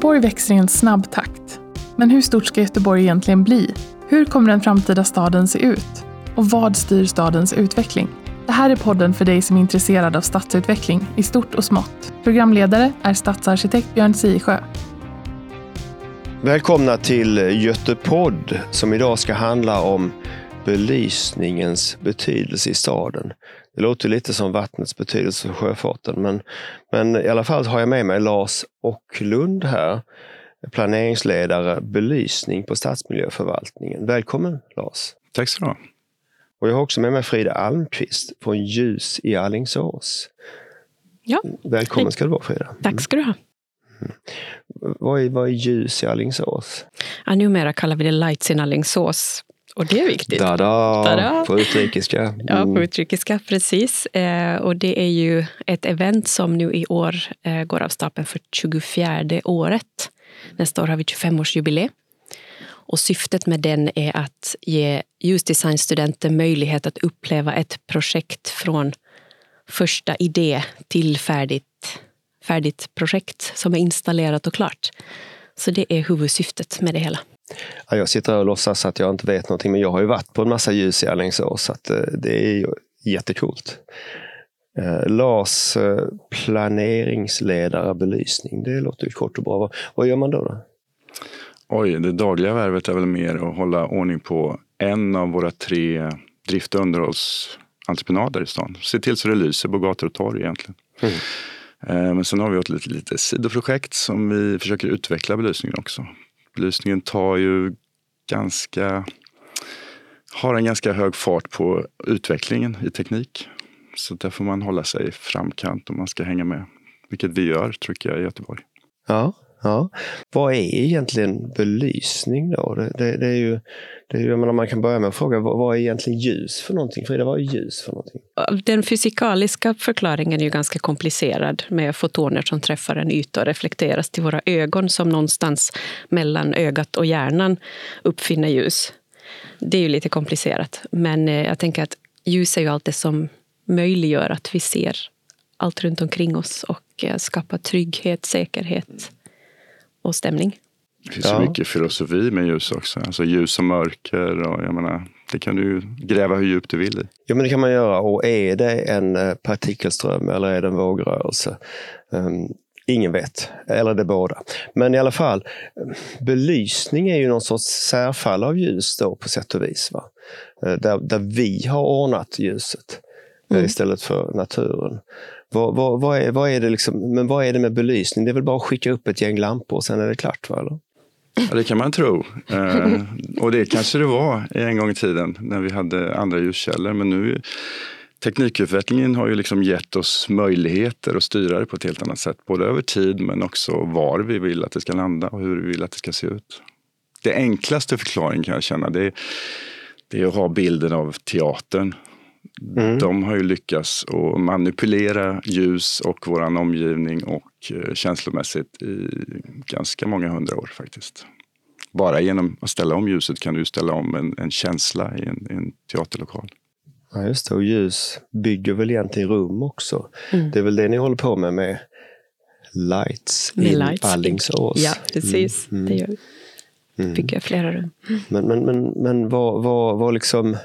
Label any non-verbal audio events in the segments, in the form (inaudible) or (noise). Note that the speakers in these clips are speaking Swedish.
Göteborg växer i en snabb takt. Men hur stort ska Göteborg egentligen bli? Hur kommer den framtida staden se ut? Och vad styr stadens utveckling? Det här är podden för dig som är intresserad av stadsutveckling i stort och smått. Programledare är stadsarkitekt Björn Sisjö. Välkomna till Götepodd som idag ska handla om belysningens betydelse i staden. Det låter lite som vattnets betydelse för sjöfarten, men, men i alla fall har jag med mig Lars Ocklund här, planeringsledare belysning på stadsmiljöförvaltningen. Välkommen Lars! Tack så du ha. Och jag har också med mig Frida Almqvist från Ljus i Allingsås. Ja. Välkommen ska du vara Frida. Tack ska du ha. Mm. Vad, är, vad är ljus i Allingsås? Ja, numera kallar vi det Lights in Allingsås. Och det är viktigt. Da-da, Da-da. på utrikiska. Mm. (laughs) Ja, på utrikiska, precis. Eh, och det är ju ett event som nu i år eh, går av stapeln för 24 året. Nästa år har vi 25-årsjubileum. Och syftet med den är att ge ljusdesignstudenter möjlighet att uppleva ett projekt från första idé till färdigt, färdigt projekt som är installerat och klart. Så det är huvudsyftet med det hela. Ja, jag sitter och låtsas att jag inte vet någonting, men jag har ju varit på en massa ljus i Alingsås, så att, eh, det är ju jättecoolt. Eh, Lars, planeringsledare belysning, det låter ju kort och bra. Vad, gör man då? då? Oj, det dagliga värvet är väl mer att hålla ordning på en av våra tre drift och underhållsentreprenader i stan. Se till så det lyser på gator och torg egentligen. Mm. Eh, Men sen har vi ett lite, lite sidoprojekt som vi försöker utveckla belysningen också. Belysningen tar ju ganska, har en ganska hög fart på utvecklingen i teknik. Så där får man hålla sig i framkant om man ska hänga med. Vilket vi gör, tycker jag, i Göteborg. Ja, ja. Vad är egentligen belysning då? Det, det, det är ju, det är ju, jag menar, man kan börja med att fråga, vad, vad är egentligen ljus för någonting? Frida, vad är ljus för någonting? Den fysikaliska förklaringen är ju ganska komplicerad med fotoner som träffar en yta och reflekteras till våra ögon som någonstans mellan ögat och hjärnan uppfinner ljus. Det är ju lite komplicerat, men eh, jag tänker att ljus är ju allt det som möjliggör att vi ser allt runt omkring oss och eh, skapar trygghet, säkerhet och stämning. Det finns Ja. så mycket filosofi med ljus också. Alltså ljus och mörker. Och jag menar, det kan du gräva hur djupt du vill i. Ja, men det kan man göra. Och är det en eh, partikelström eller är det en vågrörelse? Um, ingen vet. Eller det båda. Men i alla fall, belysning är ju någon sorts särfall av ljus då på sätt och vis. Va? Eh, Där, där vi har ordnat ljuset eh, Mm. istället för naturen. Vad, vad, vad, är, vad är det liksom, men vad är det med belysning? Det är väl bara att skicka upp ett gäng lampor och sen är det klart? Va? Eller? Ja, det kan man tro. Eh, och det kanske det var en gång i tiden när vi hade andra ljuskällor. Men nu teknikutvecklingen har ju liksom gett oss möjligheter att styra det på ett helt annat sätt. Både över tid men också var vi vill att det ska landa och hur vi vill att det ska se ut. Det enklaste förklaringen kan jag känna det är, det är att ha bilden av teatern. Mm. De har ju lyckats att manipulera ljus och våran omgivning och eh, känslomässigt i ganska många hundra år faktiskt. Bara genom att ställa om ljuset kan du ställa om en, en känsla i en, en teaterlokal. Ja, just det. Och ljus bygger väl egentligen rum också. Mm. Det är väl det ni håller på med med Lights Med in lights. Alingsås. Ja, precis. Mm, Det gör vi. Mm. Bygger flera rum. Men, men, men, men vad, vad, vad liksom...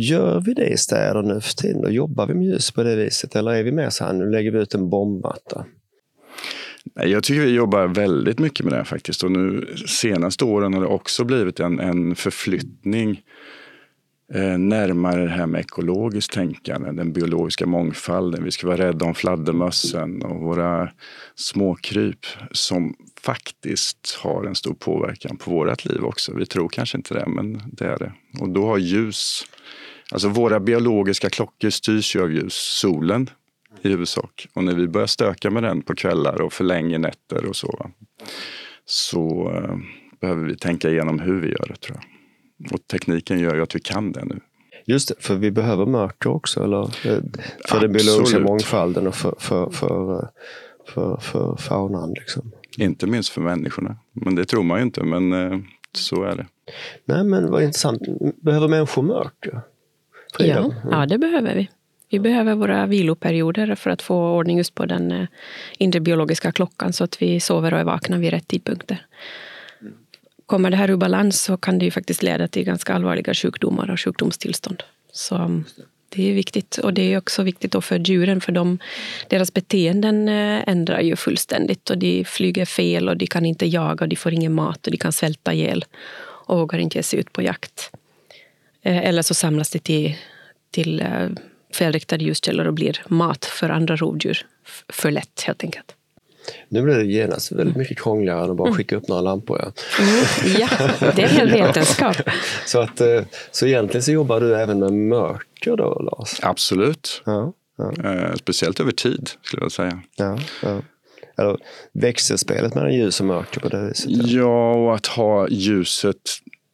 Gör vi det i städer nu för tiden? Då jobbar vi med ljus på det viset? Eller är vi mer så här, nu lägger vi ut en bombmatta? Jag tycker vi jobbar väldigt mycket med det faktiskt. Och nu senaste åren har det också blivit en, en förflyttning eh, närmare det här med ekologiskt tänkande, den biologiska mångfalden. Vi ska vara rädda om fladdermössen och våra småkryp som faktiskt har en stor påverkan på vårt liv också. Vi tror kanske inte det, men det är det. Och då har ljus, alltså våra biologiska klockor styrs ju av ljus, solen i huvudsak. Och när vi börjar stöka med den på kvällar och förlänger nätter och så, så eh, behöver vi tänka igenom hur vi gör det tror jag. Och tekniken gör ju att vi kan det nu. Just det, för vi behöver mörker också. Eller? Eh, För den biologiska Absolut. mångfalden och för, för, för, eh, för, för faunan. Liksom. Inte minst för människorna. Men det tror man ju inte, men så är det. Nej, men vad intressant. Behöver människor mörker? Ja, ja, det behöver vi. Vi behöver våra viloperioder för att få ordning just på den eh, inre biologiska klockan så att vi sover och är vakna vid rätt tidpunkter. Kommer det här ur balans så kan det ju faktiskt leda till ganska allvarliga sjukdomar och sjukdomstillstånd. Så mm, det är viktigt. Och det är också viktigt då för djuren, för de, deras beteenden eh, ändrar ju fullständigt. Och de flyger fel och de kan inte jaga, och de får ingen mat och de kan svälta ihjäl och vågar inte ge sig ut på jakt. Eh, eller så samlas de till, till eh, felriktade ljuskällor och blir mat för andra rovdjur för lätt helt enkelt. Nu blir det genast väldigt mycket krångligare än att bara skicka upp några lampor. Ja, Mm, ja det är en vetenskap. (laughs) så, att, eh, så egentligen så jobbar du även med mörker då, Lars? Absolut. Ja, ja, speciellt över tid, skulle jag säga. ja, ja. Eller växelspelet mellan ljus och mörker på det viset. Ja, och att ha ljuset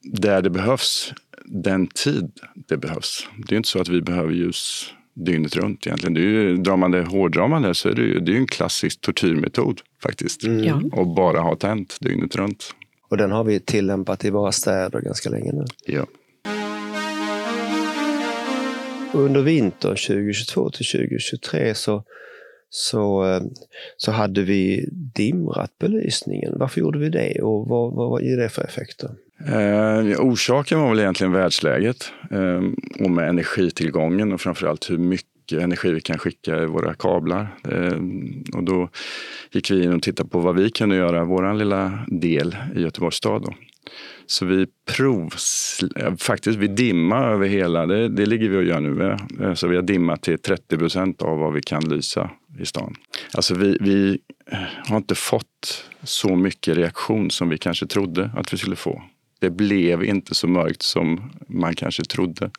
där det behövs, den tid det behövs. Det är inte så att vi behöver ljus dygnet runt egentligen. Det är ju, drar man det, hårdrar man det så är det ju det är en klassisk tortyrmetod faktiskt. Ja. Och bara ha tänt dygnet runt. Och den har vi tillämpat i våra städer ganska länge nu. Ja. Under vintern 2022 till 2023 så, så, eh, så hade vi dimrat belysningen. Varför gjorde vi det och vad, vad, vad ger det för effekter? Eh, orsaken var väl egentligen världsläget eh, och med energitillgången och framförallt hur mycket energi vi kan skicka i våra kablar. Eh, och då gick vi in och tittade på vad vi kunde göra, vår lilla del i Göteborgs stad. Då. Så vi provs... Eh, faktiskt, vi dimma över hela, det, det ligger vi och gör nu med. Eh, så vi har dimmat till 30 procent av vad vi kan lysa i stan. Alltså vi, vi eh, har inte fått så mycket reaktion som vi kanske trodde att vi skulle få. Det blev inte så mörkt som man kanske trodde.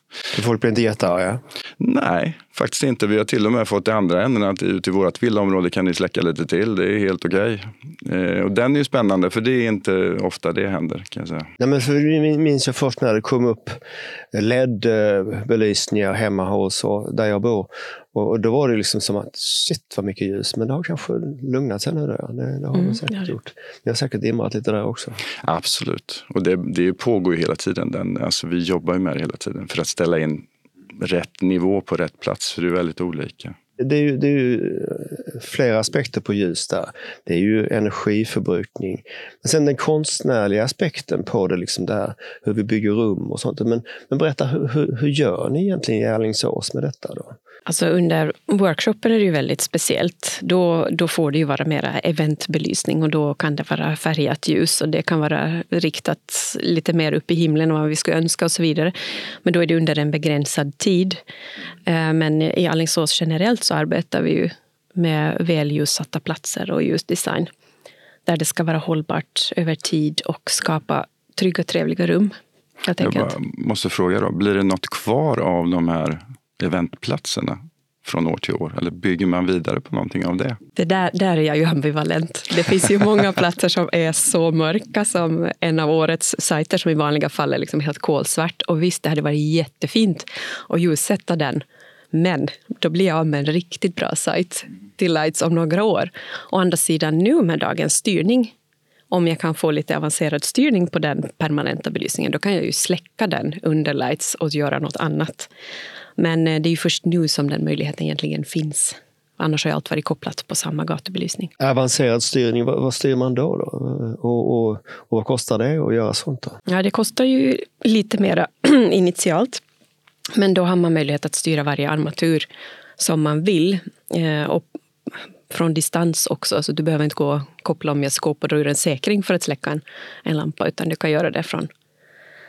Folk blir inte jättearga. Nej, faktiskt inte. Vi har till och med fått det andra änden att ute i vårt villaområde kan ni släcka lite till. Det är helt okej. Eh, och den är ju spännande för det är inte ofta det händer kan jag säga. Nej, men för jag minns jag först när det kom upp LED-belysningar hemma hos och där jag bor. Och och då var det liksom som att shit vad mycket ljus. Men det har kanske lugnat sig nu. Då. Det, det har Mm, det säkert ja, gjort. Vi har säkert dimrat lite där också. Absolut. Och det, det pågår ju hela tiden. Den, alltså vi jobbar ju med det hela tiden för att ställa in rätt nivå på rätt plats. För det är väldigt olika. Det är, ju, det är ju eh, flera aspekter på ljus där. Det är ju energiförbrukning. Men sen den konstnärliga aspekten på det, liksom där, hur vi bygger rum och sånt. Men, men berätta, hur, hur, hur gör ni egentligen i Alingsås med detta? då? Alltså under workshopen är det ju väldigt speciellt. Då, då får det ju vara mera eventbelysning och då kan det vara färgat ljus och det kan vara riktat lite mer upp i himlen än vad vi skulle önska och så vidare. Men då är det under en begränsad tid. Eh, Men i Alingsås generellt så arbetar vi ju med väl ljussatta platser och ljusdesign. Där det ska vara hållbart över tid och skapa trygga och trevliga rum. Jag bara måste fråga då, blir det något kvar av de här eventplatserna från år till år? Eller bygger man vidare på någonting av det? Det där, där är jag ju ambivalent. Det finns ju många (laughs) platser som är så mörka som en av årets sajter som i vanliga fall är liksom helt kolsvart. Och visst, det hade varit jättefint att ljussätta den. Men då blir jag av med en riktigt bra sajt till Lights om några år. Å andra sidan nu med dagens styrning om jag kan få lite avancerad styrning på den permanenta belysningen då kan jag ju släcka den under lights och göra något annat. Men eh, det är ju först nu som den möjligheten egentligen finns. Annars har allt varit kopplat på samma gatubelysning. Avancerad styrning, vad, vad styr man då? då? Och, och, och vad kostar det att göra sånt? Då? Ja, det kostar ju lite mera (clears throat) initialt. Men då har man möjlighet att styra varje armatur som man vill. Eh, och från distans också, så du behöver inte gå och koppla om jag skåpar ur en säkring för att släcka en, en lampa, utan du kan göra det från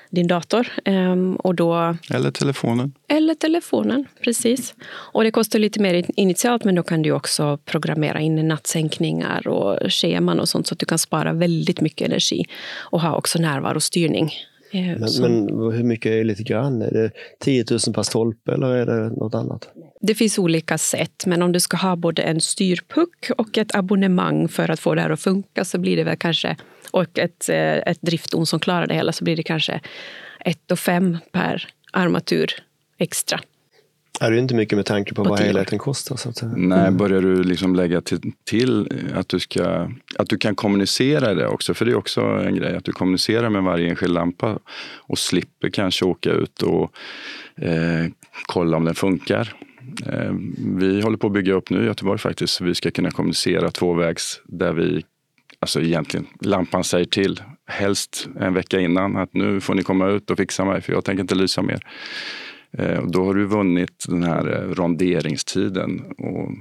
din dator. Ehm, och då Eller telefonen? eller telefonen, precis. Och det kostar lite mer initialt, men då kan du också programmera in nattsänkningar och scheman och sånt så att du kan spara väldigt mycket energi och ha också närvarostyrning. Eh, Men, så- men hur mycket är lite grann? Är det 10 000 per stolpe eller är det något annat? Det finns olika sätt, men om du ska ha både en styrpuck och ett abonnemang för att få det här att funka så blir det väl kanske, och ett, eh, ett drifton som klarar det hela så blir det kanske 1 och 5 per armatur extra. Är det inte mycket med tanke på På vad helheten kostar? Så att säga. Nej, börjar du liksom lägga till, till att, du ska, att du kan kommunicera det också? För det är också en grej, att du kommunicerar med varje enskild lampa och slipper kanske åka ut och eh, kolla om den funkar. Eh, vi håller på att bygga upp nu i Göteborg faktiskt, så vi ska kunna kommunicera tvåvägs där vi, alltså egentligen, lampan säger till, helst en vecka innan att nu får ni komma ut och fixa mig för jag tänker inte lysa mer. Eh, och då har du vunnit den här eh, ronderingstiden. Och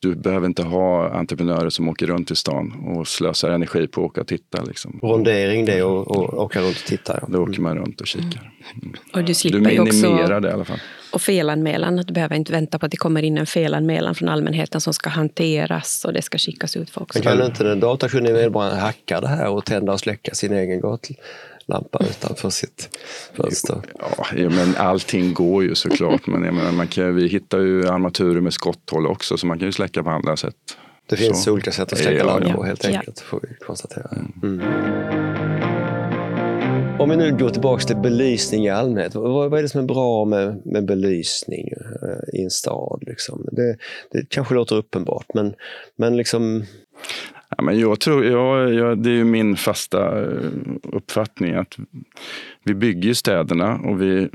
du behöver inte ha entreprenörer som åker runt i stan och slösar energi på att åka och titta. Liksom. Rondering det är att åka runt och titta. Ja. Då åker man runt och kikar. Mm. Och du slipper du minimerar också det i alla fall. Och felanmälan. Du behöver inte vänta på att det kommer in en felanmälan från allmänheten som ska hanteras och det ska skickas ut folk. Men kan inte den datakunniga medborgaren hacka det här och tända och släcka sin egen gatlampa utanför sitt fönster? Ja, ja, men allting går ju såklart. Men jag menar, man kan, vi hittar ju armaturer med skotthål också så man kan ju släcka på andra sätt. Det finns Så. olika sätt att släcka Ja, lampor ja. helt Ja. enkelt, får vi konstatera. Mm. Om vi nu går tillbaka till belysning i allmänhet. Vad, vad är det som är bra med, med belysning eh, i en stad? Liksom? Det, det kanske låter uppenbart, men, men liksom, Ja, men jag tror, ja, ja, det är ju min fasta eh, uppfattning att vi bygger städerna och vi,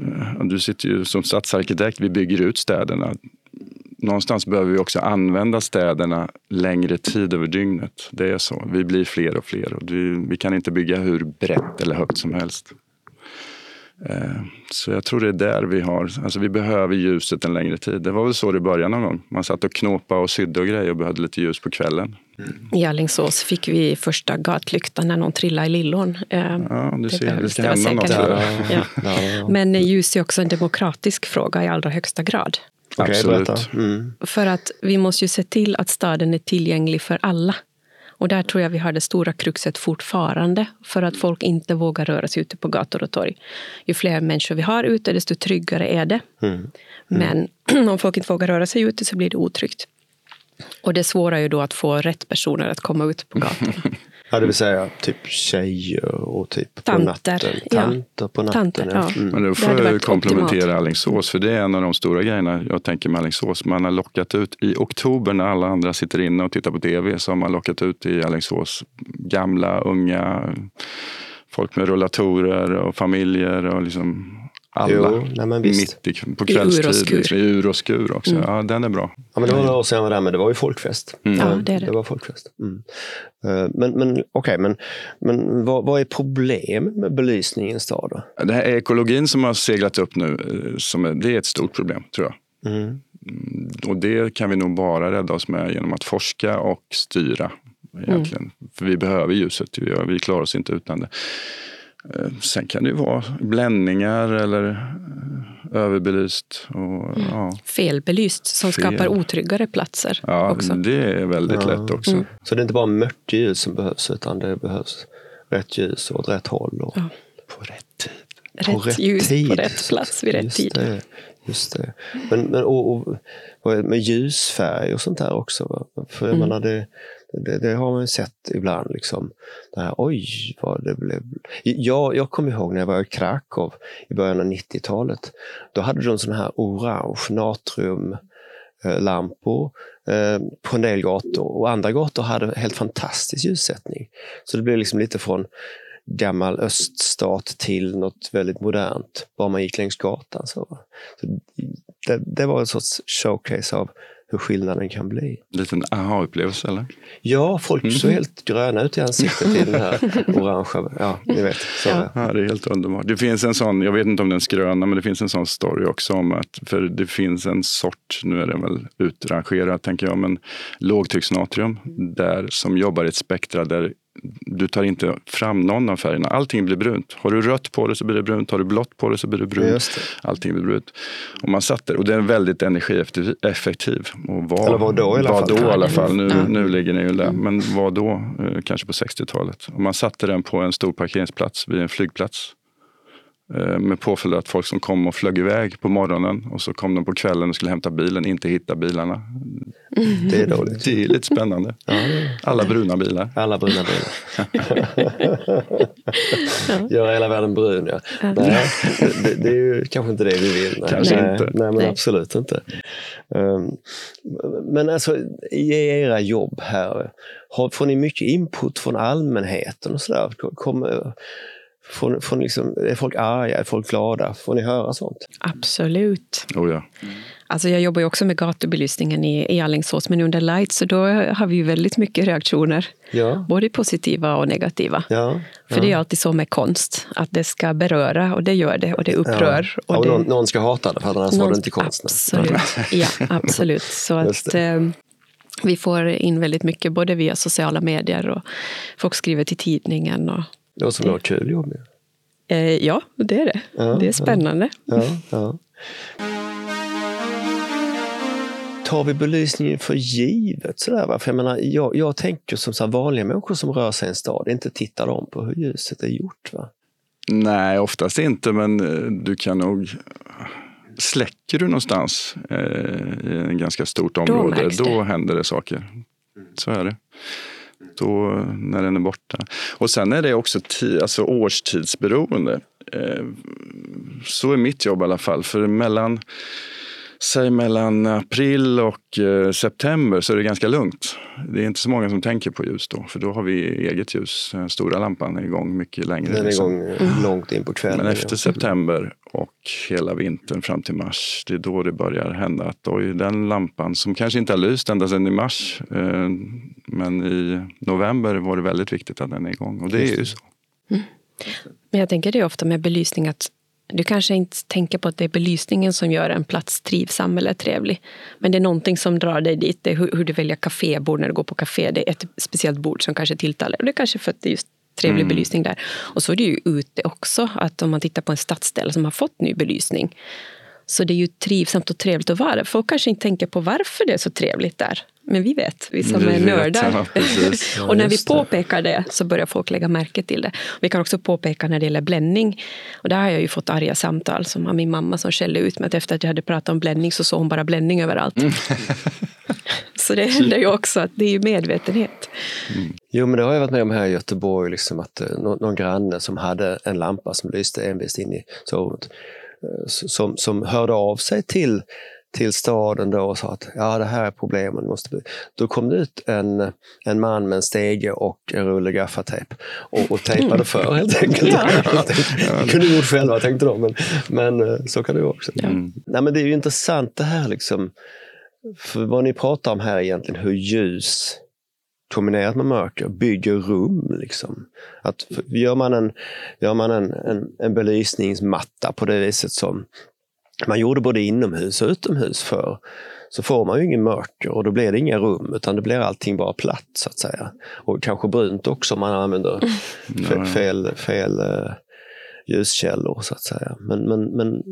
du sitter ju som stadsarkitekt, vi bygger ut städerna. Någonstans behöver vi också använda städerna längre tid över dygnet. Det är så. Vi blir fler och fler och vi, vi kan inte bygga hur brett eller högt som helst. Eh, Så jag tror det är där vi har, alltså vi behöver ljuset en längre tid. Det var väl så det började någon gång. Man satt och knåpade och sydde och grejer och behövde lite ljus på kvällen. I Alingsås fick vi första gatlyktan när någon trillade i lillån. Eh, Ja, du Det ser, det ska hända något. Ja. ja, Men ljus är också en demokratisk fråga i allra högsta grad. Okej, Absolut. Mm. För att vi måste ju se till att staden är tillgänglig för alla. Och där tror jag vi har det stora kruxet fortfarande. För att folk inte vågar röra sig ute på gator och torg. Ju fler människor vi har ute, desto tryggare är det. Mm. Men (clears throat) om folk inte vågar röra sig ute så blir det otryggt. Och det svåra är ju då att få rätt personer att komma ut på gatorna. (laughs) Ja, det vill säga typ tjejer och typ Tanter, på natten. ja. På natten. Tanter, ja. ja. Mm. Men då får jag komplementera. Alingsås, för det är en av de stora grejerna jag tänker med Alingsås. Man har lockat ut, i oktober när alla andra sitter inne och tittar på tv, så har man lockat ut i Alingsås gamla, unga, folk med rullatorer och familjer och liksom alla. Jo, nej, men visst. mitt i, på I ur och kvällstid. skur. Liksom, I ur och skur också. Mm. Ja, den är bra. Ja, men det var några år sedan jag var där, men det var ju folkfest. Mm. Ja, det är det. det var folkfest. Mm. Eh, Men, men okej, men, men vad, vad är problemet med belysning i en stad? Då? Det här är ekologin som har seglat upp nu, eh, som är, det är ett stort problem tror jag. Mm. Mm, Och det kan vi nog bara rädda oss med genom att forska och styra. Egentligen. För vi behöver ljuset, vi, vi klarar oss inte utan det. Eh, Sen kan det ju vara bländningar eller eh, överbelyst. Och, ja, Felbelyst som Fel. skapar otryggare platser ja, också. det är väldigt Ja. lätt också. Mm. Så det är inte bara mörkt ljus som behövs, utan det behövs rätt ljus och åt rätt håll. Och Ja. På rätt tid. Rätt ljus på rätt plats vid rätt just tid. Det, just det. Men, men och, och, med ljusfärg och sånt där också? För jag Mm. menar, det, det, det har man ju sett ibland. Liksom, det här, oj, vad det blev. Jag, jag kommer ihåg när jag var i Krakow i början av 90-talet. Då hade de sådana här orange natriumlampor eh, på en del gator. Och andra gator hade helt fantastisk ljussättning. Så det blev liksom lite från gammal öststat till något väldigt modernt, bara man gick längs gatan. Så. Så det, det var en sorts showcase av hur skillnaden kan bli. En liten aha-upplevelse eller? Ja, folk såg helt gröna ut i ansiktet i den här (laughs) orangea, ja, ni vet. Så, Ja. Ja, det är helt underbart. Det finns en sån, jag vet inte om den skröna, men det finns en sån story också om att, för det finns en sort, nu är den väl utrangerad tänker jag, men lågtrycksnatrium där som jobbar i ett spektra där du tar inte fram någon av färgerna. Allting blir brunt. Har du rött på det så blir det brunt. Har du blått på det så blir det brunt. Allting blir brunt. Och man satte och det är väldigt energieffektiv. Och var, Eller var då i alla var fall. Då, i alla fall. Nu, ja. nu ligger den ju där. Men var då, eh, kanske på 60-talet. Och man satte den på en stor parkeringsplats vid en flygplats. Eh, Med påföljd att folk som kom och flög iväg på morgonen och så kom de på kvällen och skulle hämta bilen, inte hitta bilarna. det är dåligt. Det är lite spännande. Alla bruna bilar. alla bruna bilar. (laughs) Göra hela världen brun, ja. Nej, det, det är ju kanske inte det vi vill. Nej, Kanske nej, inte. Nej, men Nej. absolut inte. Um, men alltså, i era jobb här, får ni mycket input från allmänheten och sådär? Får, får ni liksom, är folk arga? Är folk glada? Får ni höra sånt? Absolut. Oh ja. Alltså jag jobbar ju också med gatubelysningen i, i Alingsås, men under light så då har vi väldigt mycket reaktioner. Ja. Både positiva och negativa. Ja, För ja. det är alltid så med konst, att det ska beröra och det gör det och det upprör. Ja. Och Och det, någon, någon ska hata det, för annars var det någon- inte konst. Absolut, ja, absolut. Så (laughs) att eh, vi får in väldigt mycket, både via sociala medier och folk skriver till tidningen. Och, Det var ett kul jobb. eh, ja, det är det. Ja, det är spännande. Ja, ja. Tar vi belysningen för givet? Sådär, va? För jag, menar, jag, jag tänker som så här, vanliga människor som rör sig i en stad, inte tittar de på hur ljuset är gjort. Va? Nej, oftast inte, men eh, du kan nog... Släcker du någonstans eh, i en ganska stort område, då, det. händer det saker. Så är det. Då, när den är borta. Och sen är det också ti- alltså årstidsberoende. Eh, så är mitt jobb i alla fall. För mellan, säg mellan april och eh, september så är det ganska lugnt. Det är inte så många som tänker på ljus då, för då har vi eget ljus. Den stora lampan är igång mycket längre. Den är liksom. igång eh, långt in på kvällen. Men efter ja. september och hela vintern fram till mars, det är då det börjar hända att oj, den lampan som kanske inte har lyst ända sedan i mars, eh, men i november var det väldigt viktigt att den är igång. Och det är ju så. Men jag tänker det ofta med belysning att du kanske inte tänker på att det är belysningen som gör en plats trivsam eller trevlig. Men det är någonting som drar dig dit. Det är hur, hur du väljer kafébord när du går på kafé. Det är ett speciellt bord som kanske tilltalar. Och det är kanske för att det är just trevlig belysning där. Och så är det ju ute också. Att om man tittar på en stadsdel som har fått ny belysning. Så det är ju trivsamt och trevligt att vara. Folk kanske inte tänker på varför det är så trevligt där. Men vi vet, vi som Vi är vet, nördar. ja, (laughs) och när vi det. påpekar det så börjar folk lägga märke till det. Vi kan också påpeka när det gäller bländning. Och där har jag ju fått arga samtal som av min mamma som skällde ut mig att efter att jag hade pratat om bländning så såg hon bara bländning överallt. (laughs) så det händer ju också att det är ju medvetenhet. Jo, men det har jag varit med om här i Göteborg, liksom att eh, nå- någon granne som hade en lampa som lyste envist in i sovrummet, som, som hörde av sig till, till staden då och sa att ja, det här är problemet. Måste bli. Då kom det ut en, en man med en stege och en rulle gaffatejp och, och tejpade för helt enkelt. Ja. Det (laughs) kunde gjort själva tänkte de, men, men eh, så kan det ju också. Mm. Nej, men det är ju intressant det här liksom. För vad ni pratar om här är egentligen hur ljus kombinerat med mörker bygger rum. Liksom. Att, gör man, en, gör man en, en, en belysningsmatta på det viset som man gjorde både inomhus och utomhus för så får man ju ingen mörker och då blir det inga rum utan det blir allting bara platt så att säga. Och kanske brunt också om man använder (laughs) fe, ja. fel, fel eh, ljuskällor så att säga. Men, men, men,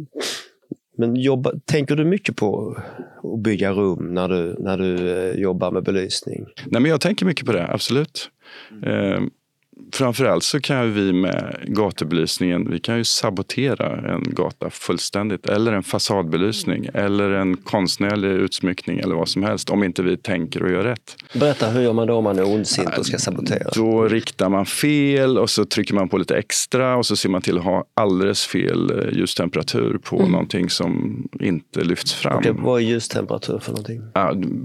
men jobba, tänker du mycket på att bygga rum när du, när du eh, jobbar med belysning? Nej, men jag tänker mycket på det, absolut. Eh, framförallt så kan vi med gatubelysningen, vi kan ju sabotera en gata fullständigt. Eller en fasadbelysning eller en konstnärlig utsmyckning eller vad som helst. Om inte vi tänker och gör rätt. Berätta, hur gör man då om man är ondsint och ska sabotera? Då riktar man fel och så trycker man på lite extra och så ser man till att ha alldeles fel eh, ljustemperatur på någonting som inte lyfts fram. Okej, vad är ljustemperatur för någonting?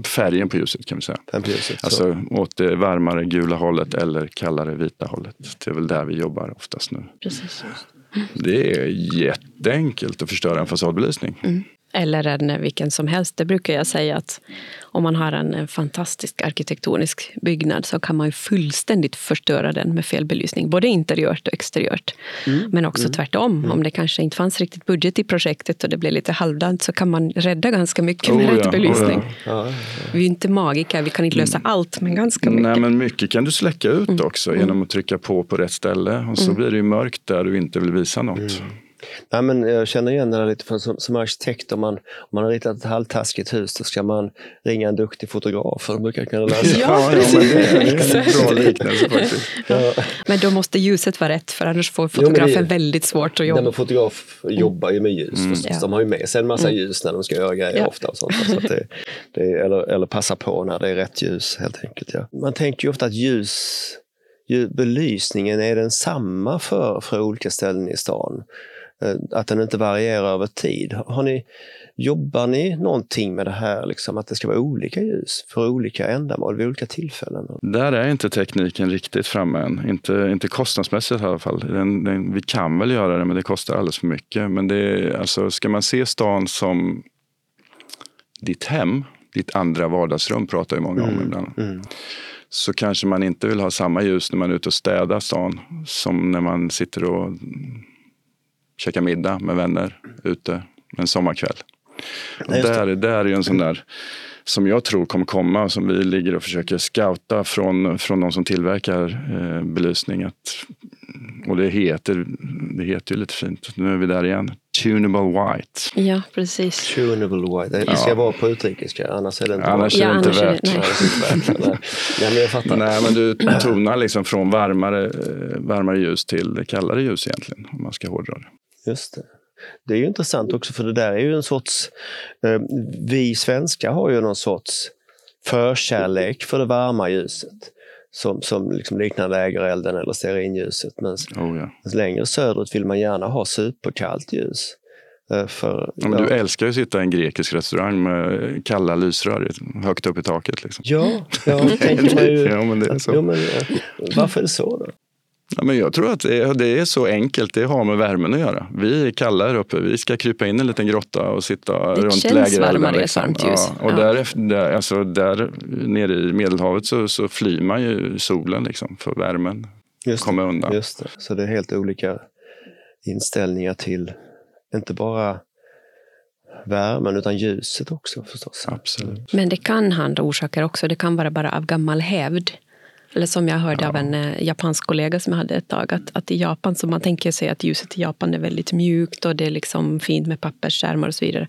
Färgen på ljuset kan vi säga. På ljuset, så. Alltså åt det varmare gula hållet eller kallare vita hållet. Det är väl där vi jobbar oftast nu. Precis. Det är jätteenkelt att förstöra en fasadbelysning. Eller en, vilken som helst. Det brukar jag säga att om man har en, en fantastisk arkitektonisk byggnad så kan man ju fullständigt förstöra den med fel belysning. Både interiört och exteriört. Mm. Men också tvärtom. Om det kanske inte fanns riktigt budget i projektet och det blev lite halvdant så kan man rädda ganska mycket med Oh ja, rätt oh belysning. ja. Ja, Vi är inte magiker, vi kan inte lösa allt, men ganska mycket. Nej, men mycket kan du släcka ut också genom att trycka på på rätt ställe. Och så blir det ju mörkt där du inte vill visa något. Nej, men jag känner igen det där lite för som, som arkitekt. Om man, om man har ritat ett halvtaskigt hus då ska man ringa en duktig fotograf för de brukar kunna lösa Ja, men det är en (laughs) exakt. bra liknelse faktiskt. Ja. Men då måste ljuset vara rätt, för annars får Jo, men det- fotografen väldigt svårt att Nej, jobba. men fotograf jobbar ju med ljus förstås. Ja. De har ju med sig en massa ljus när de ska göra grejer Ja. ofta. Och sånt. Så att det, det, eller, eller passa på när det är rätt ljus helt enkelt. Ja. Man tänker ju ofta att ljus, ju- belysningen är densamma för, för olika ställen i stan. Eh, Att den inte varierar över tid. Har ni, jobbar ni någonting med det här, liksom, att det ska vara olika ljus för olika ändamål vid olika tillfällen? Där är inte tekniken riktigt framme än. Inte, inte kostnadsmässigt i alla fall. Den, den, vi kan väl göra det, men det kostar alldeles för mycket. Men det är, alltså, ska man se stan som ditt hem, ditt andra vardagsrum pratar ju många om ibland. Mm. Så kanske man inte vill ha samma ljus när man är ute och städar stan som när man sitter och käkar middag med vänner ute en sommarkväll. Och just det. där, där är en sån där som jag tror kommer komma, som vi ligger och försöker scouta från, från de som tillverkar eh, belysning. Att, och det heter, det heter ju lite fint, nu är vi där igen, tunable white. Ja, precis. Tunable white. Det ska Ja. vara på utrikiska, annars är det inte Annars är det inte det- värt. nej. Annars är det inte värt det. Nej. Nej, men jag fattar. Nej, men du tonar liksom från varmare, eh, varmare ljus till kallare ljus egentligen, om man ska hårdra det. Just det. Det är ju intressant också för det där är ju en sorts... Eh, vi svenskar har ju någon sorts förkärlek för det varma ljuset. Som, som liksom liknar lägerelden eller stearinljuset. Men Oh, ja. längre söderut vill man gärna ha superkallt ljus. Eh, för, Ja, men du älskar ju att sitta i en grekisk restaurang med kalla lysrör högt upp i taket. Liksom. Ja, ja (laughs) tänker man ju. Ja, men det är så. Jo, men, eh, varför är det så då? Ja, men jag tror att det är, det så enkelt. Det har med värmen att göra. Vi är kalla här uppe. Vi ska krypa in i en liten grotta och sitta runt känns lägerelden. varmare i ett varmt ljus. Ja, och Ja. där, där, alltså där nere i Medelhavet så, så flyr man ju solen liksom, för värmen. Just Komma det, undan. Just det. Så det är helt olika inställningar till inte bara värmen utan ljuset också förstås. Absolut. Men det kan ha andra orsaker också. Det kan vara bara av gammal hävd. Eller som jag hörde av en eh, japansk kollega som jag hade ett tag, att, att i Japan så man tänker sig att ljuset i Japan är väldigt mjukt och det är liksom fint med pappersskärmar och så vidare.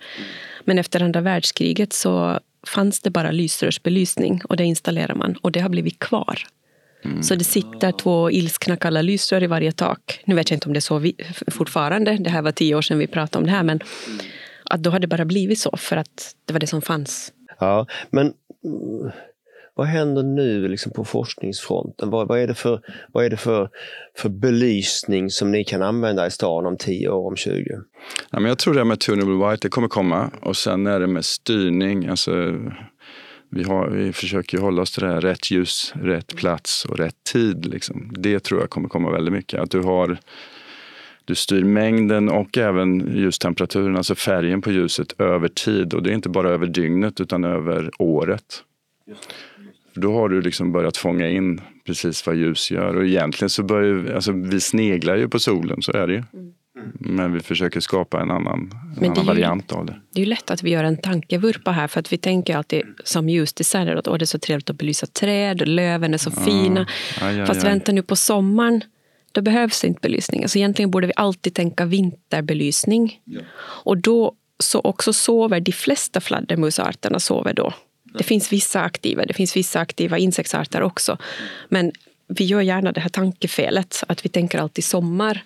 Men efter andra världskriget så fanns det bara lysrörsbelysning och det installerar man och det har blivit kvar. Så det sitter två ilskna kalla lysrör i varje tak. Nu vet jag inte om det är så vi, fortfarande, det här var tio år sedan vi pratade om det här, men att då har det bara blivit så för att det var det som fanns. Ja, men mm, vad händer nu liksom på forskningsfronten? Vad, vad är det, för, vad är det för, för belysning som ni kan använda i stan om 10 år, om 20? Ja, men jag tror det här med tunable white, det kommer komma. Och sen är det med styrning. Alltså, vi, har, vi försöker ju hålla oss till det här rätt ljus, rätt plats och rätt tid. Liksom. Det tror jag kommer komma väldigt mycket. Att du har du styr mängden och även ljustemperaturen, alltså färgen på ljuset över tid. Och det är inte bara över dygnet utan över året. För Då har du liksom börjat fånga in precis vad ljus gör. Och egentligen så börjar ju- alltså vi sneglar ju på solen, så är det ju. Men vi försöker skapa en annan, en Mm. annan ju- variant av det. Det är ju lätt att vi gör en tankevurpa här för att vi tänker alltid som ljusdesigner att åh, det är så trevligt att belysa träd, löven är så fina. Aj, aj, Fast aj. vänta nu på sommaren, då behövs inte belysning. Alltså egentligen borde vi alltid tänka vinterbelysning. Och då så också sover de flesta fladdermusarterna sover då. Det finns vissa aktiva, det finns vissa aktiva insektsarter också. Men vi gör gärna det här tankefelet att vi tänker alltid sommar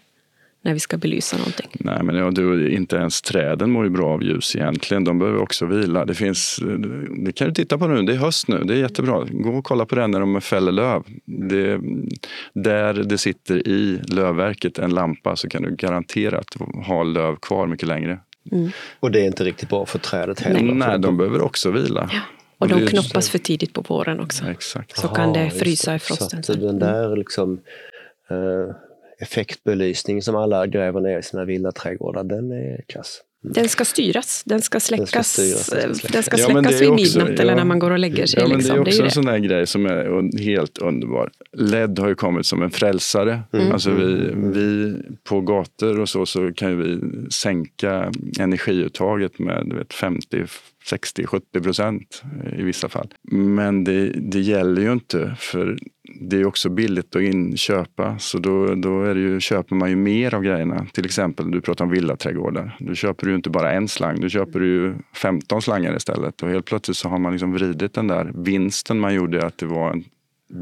när vi ska belysa någonting. Nej, men ja, du, inte ens träden mår ju bra av ljus egentligen. De behöver också vila. Det, finns, det kan du titta på nu. Det är höst nu. Det är jättebra. Gå och kolla på det när de fäller löv. Det, där det sitter i lövverket en lampa så kan du garanterat ha löv kvar mycket längre. Och det är inte riktigt bra för trädet heller. Nej, de behöver också vila. Och det de knoppas för tidigt på våren också. Exakt. Så kan det frysa i Så frosten sen. den där liksom, eh, effektbelysning som alla gräver ner i sina villaträdgårdar, den är kass. Den ska styras, den ska släckas, styras, den ska den ska släckas. släckas, Ja, det vid också- midnatt eller ja. när man går och lägger sig. Ja, men liksom. det är det också är en det. sån där grej som är helt underbar. LED har ju kommit som en frälsare. Mm. Alltså vi, vi på gator och så, så kan ju vi sänka energiuttaget med du vet, 50, 60, 70 procent eh, i vissa fall. Men det, det gäller ju inte för det är också billigt att inköpa så då, då är det ju, köper man ju mer av grejerna. Till exempel, du pratar om villaträdgårdar. Du köper du ju inte bara en slang, du köper ju 15 slangar istället. Och helt plötsligt så har man liksom vridit den där vinsten man gjorde att det var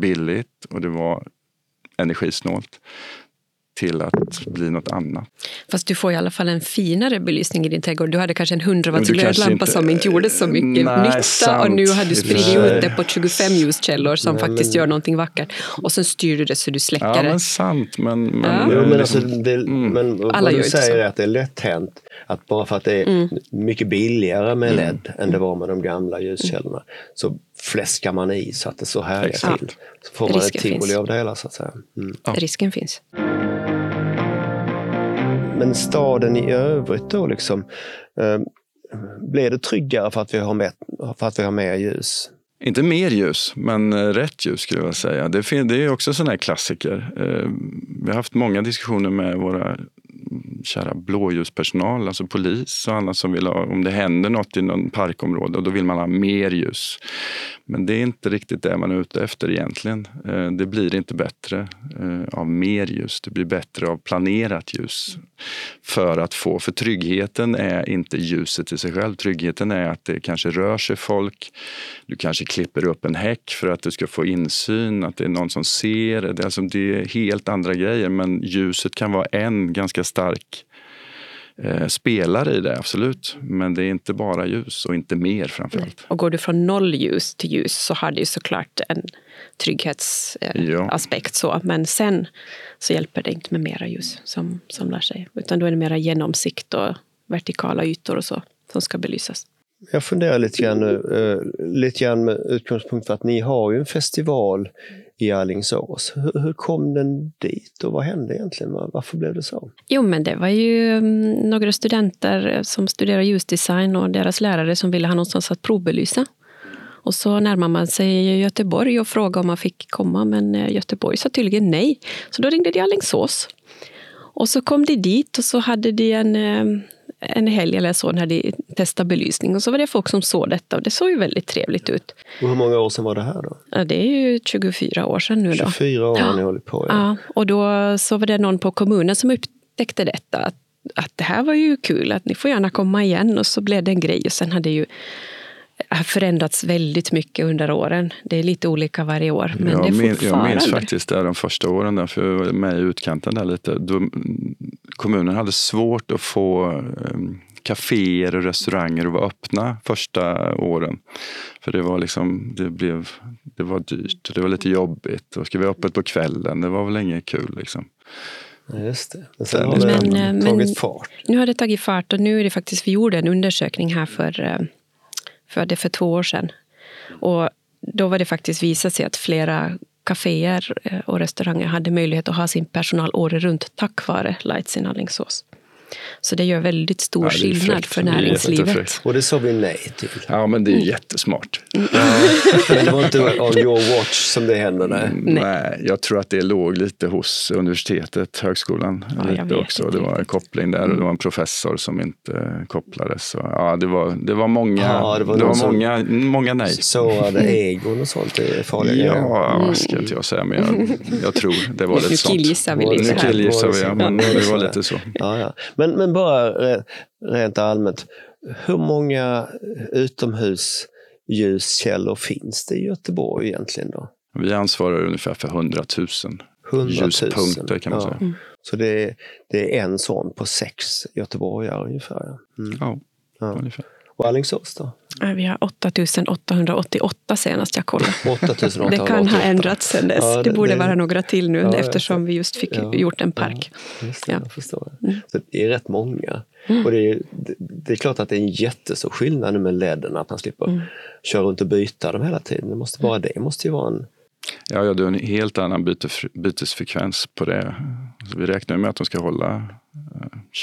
billigt och det var energisnålt till att bli något annat. Fast du får i alla fall en finare belysning i din trädgård. Du hade kanske en 100 watts Men glödlampa inte- som inte gjorde så mycket Nej, nytta sant. och nu har du spridit ut det på 25 ljuskällor som Nej, faktiskt men- gör någonting vackert. Och sen styr du det så du släcker Ja, det. men sant. Men, men, Ja. Jo, men, liksom- alltså, det, men Alla vad du säger är att det är lätt hänt att bara för att det är Mm. mycket billigare med LED än det var med de gamla ljuskällorna så fläskar man i så att det så härjar Exakt. till. Så får man ett Risken tivoli finns. av det hela så att säga. Mm. Ja. Risken finns. Men staden i övrigt då liksom. Eh, blir det tryggare för att vi har mer, för att vi har mer ljus? Inte mer ljus, men eh, rätt ljus skulle jag säga. Det, det är också sån här klassiker. Eh, vi har haft många diskussioner med våra mm, kära blåljuspersonal, alltså polis och annat som vill ha, om det händer något i någon parkområde, och då vill man ha mer ljus. Men det är inte riktigt det man är ute efter egentligen. Eh, det blir inte bättre eh, av mer ljus, det blir bättre av planerat ljus. För att få, för tryggheten är inte ljuset i sig själv. Tryggheten är att det kanske rör sig folk. Du kanske klipper upp en häck för att du ska få insyn, att det är någon som ser. Det är, alltså, det är helt andra grejer, men ljuset kan vara en ganska stark eh, spelar i det, absolut. Men det är inte bara ljus och inte mer framförallt. Och går du från noll ljus till ljus så har det ju såklart en trygghetsaspekt. Eh, ja. Men sen så hjälper det inte med mera ljus som, som lär sig. Utan då är det mera genomsikt och vertikala ytor och så som ska belysas. Jag funderar lite grann nu, uh, lite grann med utgångspunkt för att ni har ju en festival i Alingsås. Hur, hur, kom den dit och vad hände egentligen? Varför blev det så? Jo, men det var ju mm, några studenter eh, som studerar ljusdesign och deras lärare som ville ha någonstans att provbelysa. Och så närmar man sig Göteborg och frågar om man fick komma, men eh, Göteborg sa tydligen nej. Så då ringde de Alingsås. Och så kom de dit och så hade de en, eh, en helg eller så när de testade belysning. Och så var det folk som såg detta och det såg ju väldigt trevligt ut. Och hur många år sedan var det här då? Ja, det är ju 24 år sedan nu. Då. 24 år har ni hållit på. Ja. ja. och då så var det någon på kommunen som upptäckte detta. Att, att det här var ju kul, att ni får gärna komma igen. Och så blev det en grej. Och sen hade ju har förändrats väldigt mycket under åren. Det är lite olika varje år. Men jag, det är fortfarande... jag minns faktiskt det de första åren, där, för jag var med i utkanten där lite. Då, kommunen hade svårt att få um, kaféer och restauranger att vara öppna första åren. För det var liksom, det blev, det var dyrt, det var lite jobbigt. Och ska vi ha öppet på kvällen, det var väl inget kul liksom. Just det. Men sen har det men, tagit men, fart. Nu har det tagit fart och nu är det faktiskt, vi gjorde en undersökning här för födde för det för två år sedan. Och då var det faktiskt visat sig att flera kaféer eh, och restauranger hade möjlighet att ha sin personal året runt tack vare Lights i Alingsås. Så det gör väldigt stor ja, skillnad för näringslivet. Och det sa vi nej till. Ja, men det är mm. jättesmart. Mm. men det var inte on your watch som det hände? Nej. nej. nej, jag tror att det låg lite hos universitetet, högskolan. Ja, lite också. Det var en koppling där och det var en professor som inte kopplades. Så, ja, det, var, det var många, ja, det var, det var många, många nej. Sårade egon och sånt, är farliga Ja, mm. ska inte jag säga, men jag, jag tror det var lite sånt. Nu killgissar vi lite. Nu killgissar vi, ja, men det var lite så. Ja, ja. Men, men bara rent allmänt, hur många utomhusljuskällor finns det i Göteborg egentligen? då? Vi ansvarar ungefär för 100 000, 100 000. ljuspunkter kan man ja. säga. Mm. Så det är, det är en sån på sex göteborgare ungefär? Mm. Ja, ja. ungefär. Och Alingsås då? Vi har 8888 senast jag kollade. 8888. Det kan ha ändrats sen dess. Ja, det, det, borde det, vara några till nu ja, eftersom vi just fick ja, gjort en park. Ja, det, jag förstår. Mm. Så det är rätt många. Mm. Och det är, det är klart att det är en jättestor skillnad nu med ledden, att man slipper mm. köra runt och byta dem hela tiden. Det måste bara det måste ju vara en Ja, ja, du har en helt annan bytesfrekvens på det. Så vi räknar med att de ska hålla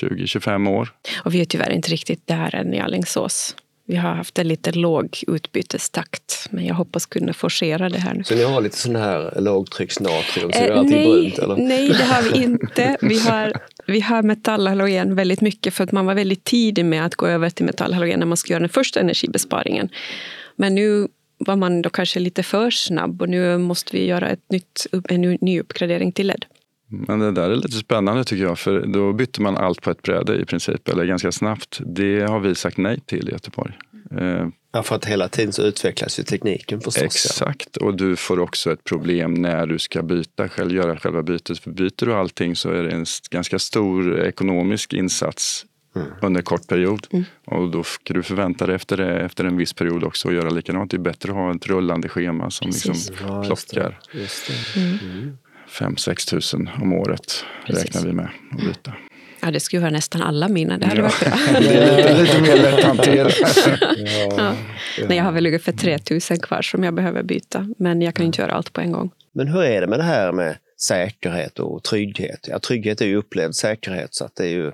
20-25 år. Och vi är tyvärr inte riktigt där än i Allingsås. Vi har haft en lite låg utbytestakt, men jag hoppas kunna forcera det här nu. Så ni har lite sån här lågtrycksnatrium som eh, gör allting nej, brunt? Eller? Nej, det har vi (laughs) inte. Vi har, vi har metallhalogen väldigt mycket för att man var väldigt tidig med att gå över till metallhalogen när man skulle göra den första energibesparingen. Men nu var man då kanske lite för snabb och nu måste vi göra ett nytt, en ny uppgradering till LED. Men det där är lite spännande tycker jag, för då bytte man allt på ett bräde i princip, eller ganska snabbt. Det har vi sagt nej till i Göteborg. Eh, ja, för att hela tiden så utvecklas ju tekniken förstås. Exakt, och du får också ett problem när du ska byta, själv, göra själva bytet. För byter du allting så är det en ganska stor ekonomisk insats Mm. under en kort period. Mm. Och då ska du förvänta dig efter, det, efter en viss period också att göra likadant. Det är bättre att ha ett rullande schema som liksom ja, plockar. Just det. Just det. Mm. 5-6 tusen om året Precis. räknar vi med att byta. Ja, det skulle vara nästan alla mina. Det hade ja. varit bra. (laughs) det är lite, lite mer lätthanterat. (laughs) ja. ja. Nej, jag har väl ungefär 3 000 kvar som jag behöver byta. Men jag kan inte göra allt på en gång. Men hur är det med det här med säkerhet och trygghet. Ja, trygghet är ju upplevd säkerhet så att det är ju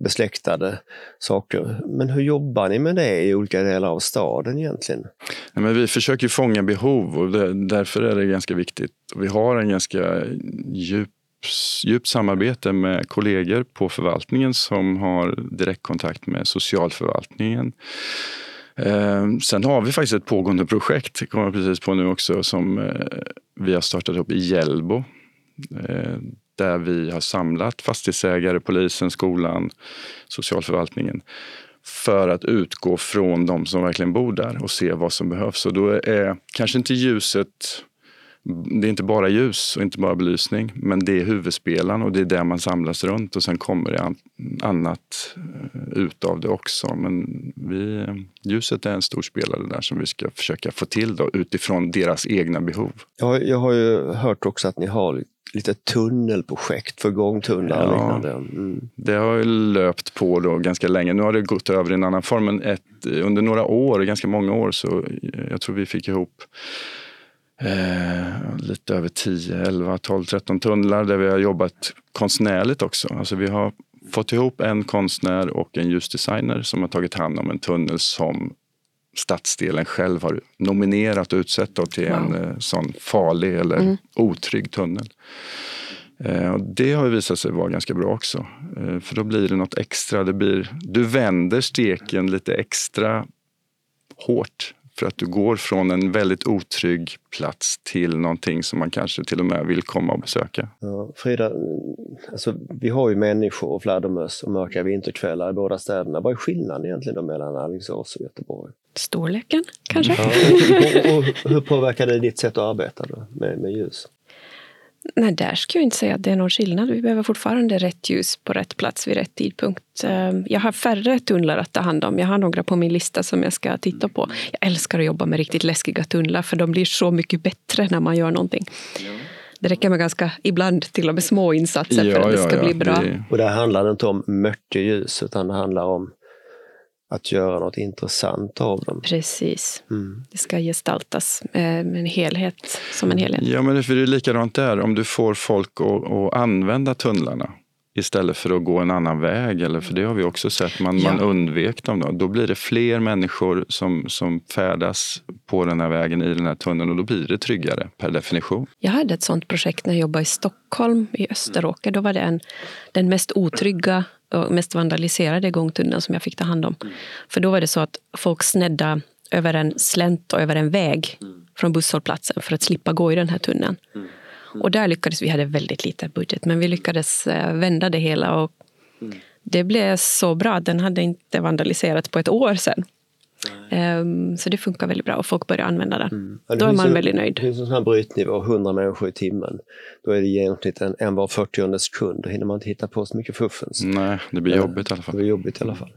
besläktade saker. Men hur jobbar ni med det i olika delar av staden egentligen? Ja, men vi försöker fånga behov och det, därför är det ganska viktigt. Vi har en ganska djup djupt samarbete med kollegor på förvaltningen som har direktkontakt med socialförvaltningen. Eh, sen har vi faktiskt ett pågående projekt, det kommer jag precis på nu också, som eh, vi har startat upp i Hjällbo. Eh, där vi har samlat fastighetsägare, polisen, skolan, socialförvaltningen för att utgå från de som verkligen bor där och se vad som behövs. Och då är kanske inte ljuset det är inte bara ljus och inte bara belysning, men det är huvudspelaren och det är där man samlas runt och sen kommer det annat eh, ut av det också. Men vi, ljuset är en stor spelare där som vi ska försöka få till då, utifrån deras egna behov. Jag, jag har ju hört också att ni har lite tunnelprojekt för gångtunnlar och ja, liknande. Mm. Det har ju löpt på då ganska länge. Nu har det gått över i en annan form, men ett, under några år, ganska många år, så jag tror vi fick ihop eh, lite över 10, 11, 12, 13 tunnlar där vi har jobbat konstnärligt också. Alltså vi har fått ihop en konstnär och en ljusdesigner som har tagit hand om en tunnel som stadsdelen själv har nominerat och utsett till wow. en eh, sån farlig eller mm. otrygg tunnel. Eh, och det har visat sig vara ganska bra också. Eh, för då blir det något extra. Det blir, du vänder steken lite extra hårt för att du går från en väldigt otrygg plats till någonting som man kanske till och med vill komma och besöka. Ja, Frida, alltså, vi har ju människor och fladdermöss och mörka vinterkvällar i båda städerna. Vad är skillnaden egentligen då mellan Alingsås och Göteborg? Storleken kanske? Ja, och, och, och, hur påverkar det ditt sätt att arbeta då, med, med ljus? Nej, där skulle jag inte säga att det är någon skillnad. Vi behöver fortfarande rätt ljus på rätt plats vid rätt tidpunkt. Eh, jag har färre tunnlar att ta hand om. Jag har några på min lista som jag ska titta på. Jag älskar att jobba med riktigt läskiga tunnlar för de blir så mycket bättre när man gör någonting. Det räcker med ganska, ibland till och med små insatser ja, för att det ska ja, bli bra. Det... Och det handlar inte om mörkerljus utan det handlar om att göra något intressant av dem. Precis. Mm. Det ska gestaltas med en helhet, som en helhet. Ja, men det är likadant där. Om du får folk att, att använda tunnlarna istället för att gå en annan väg. Eller, för det har vi också sett, man, ja. man undvek dem. Då. då blir det fler människor som, som färdas på den här vägen i den här tunneln och då blir det tryggare per definition. Jag hade ett sånt projekt när jag jobbade i Stockholm, i Österåker. Då var det en, den mest otrygga mest vandaliserade gångtunneln som jag fick ta hand om. Mm. För då var det så att folk snedda över en slänt och över en väg mm. från busshållplatsen för att slippa gå i den här tunneln. Mm. Och där lyckades vi, hade väldigt lite budget, men vi lyckades eh, vända det hela och mm. det blev så bra. Den hade inte vandaliserats på ett år sedan. Um, så det funkar väldigt bra och folk börjar använda den. Mm. Ja, Då är man en, väldigt nöjd. Det finns en sån här brytnivå, 100 människor i timmen. Då är det i genomsnitt en, en var 40 sekund. Då hinner man inte hitta på så mycket fuffens. Nej, det blir jobbigt i alla fall. Det blir jobbigt i alla fall.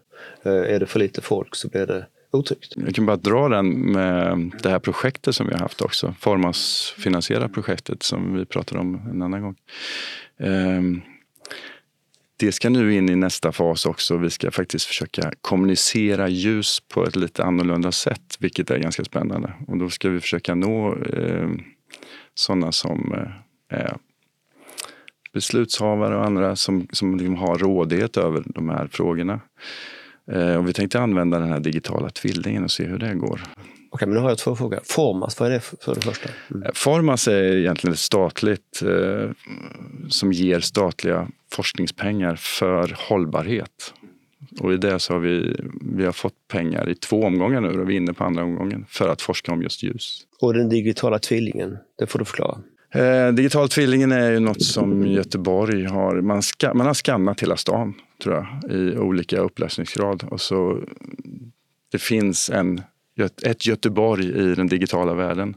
Uh, är det för lite folk så blir det otryggt. Jag kan bara dra den med det här projektet som vi har haft också. Formas finansiera projektet som vi pratade om en annan gång. Um, det ska nu in i nästa fas också. Vi ska faktiskt försöka kommunicera ljus på ett lite annorlunda sätt, vilket är ganska spännande. Och då ska vi försöka nå eh, sådana som eh, är beslutshavare och andra som, som liksom har rådighet över de här frågorna. Eh, och vi tänkte använda den här digitala tvillingen och se hur det går. Okej, men nu har jag två frågor. Formas, vad är det för det första? Mm. Eh, Formas är egentligen ett statligt eh, som ger statliga forskningspengar för hållbarhet. Och i det så har vi, vi har fått pengar i två omgångar nu, och vi är inne på andra omgången, för att forska om just ljus. Och den digitala tvillingen, det får du förklara. Eh, digital tvillingen är ju något som Göteborg har, man, ska, man har skannat hela stan tror jag, i olika upplösningsgrad. Och så, det finns en ett Göteborg i den digitala världen.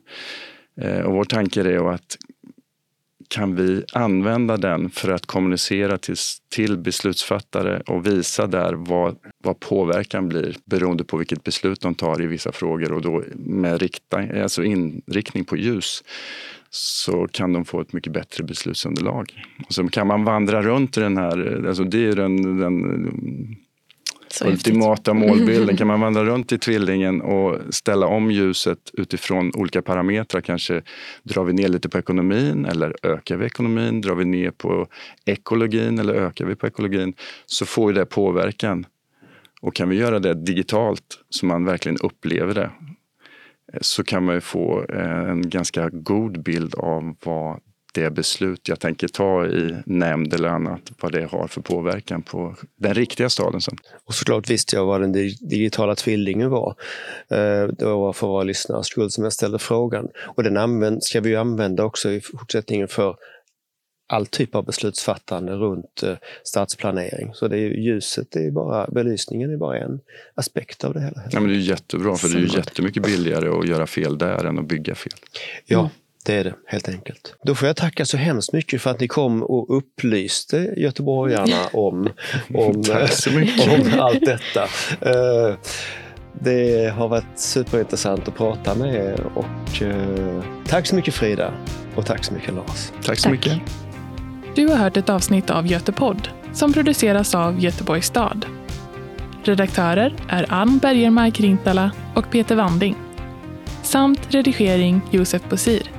Eh, och vår tanke är att kan vi använda den för att kommunicera till, till beslutsfattare och visa där vad, vad påverkan blir beroende på vilket beslut de tar i vissa frågor och då med rikta, alltså inriktning på ljus så kan de få ett mycket bättre beslutsunderlag. Och så kan man vandra runt i den här, alltså det är den, den så ultimata målbilden. Kan man vandra (laughs) runt i tvillingen och ställa om ljuset utifrån olika parametrar? Kanske drar vi ner lite på ekonomin eller ökar vi ekonomin? Drar vi ner på ekologin eller ökar vi på ekologin? Så får ju det påverkan. Och kan vi göra det digitalt så man verkligen upplever det så kan man ju få eh, en ganska god bild av vad det beslut jag tänker ta i nämnd eller annat, vad det har för påverkan på den riktiga staden sen. Och såklart visste jag vad den digitala tvillingen var. Eh, det var för våra lyssnares skull som jag ställde frågan. Och den använd, ska vi använda också i fortsättningen för all typ av beslutsfattande runt eh, stadsplanering. Så det är ljuset, det är bara, belysningen är bara en aspekt av det hela. Ja, men det är jättebra, för det är ju jättemycket billigare att göra fel där än att bygga fel. Ja. Det är det helt enkelt. Då får jag tacka så hemskt mycket för att ni kom och upplyste göteborgarna om, (laughs) om, om allt detta. Eh, det har varit superintressant att prata med er och eh, tack så mycket Frida och tack så mycket Lars. Tack så tack. mycket. Du har hört ett avsnitt av Götepodd som produceras av Göteborgs stad. Redaktörer är Ann Bergermark Rintala och Peter Wanding. Samt redigering Josef Bosir.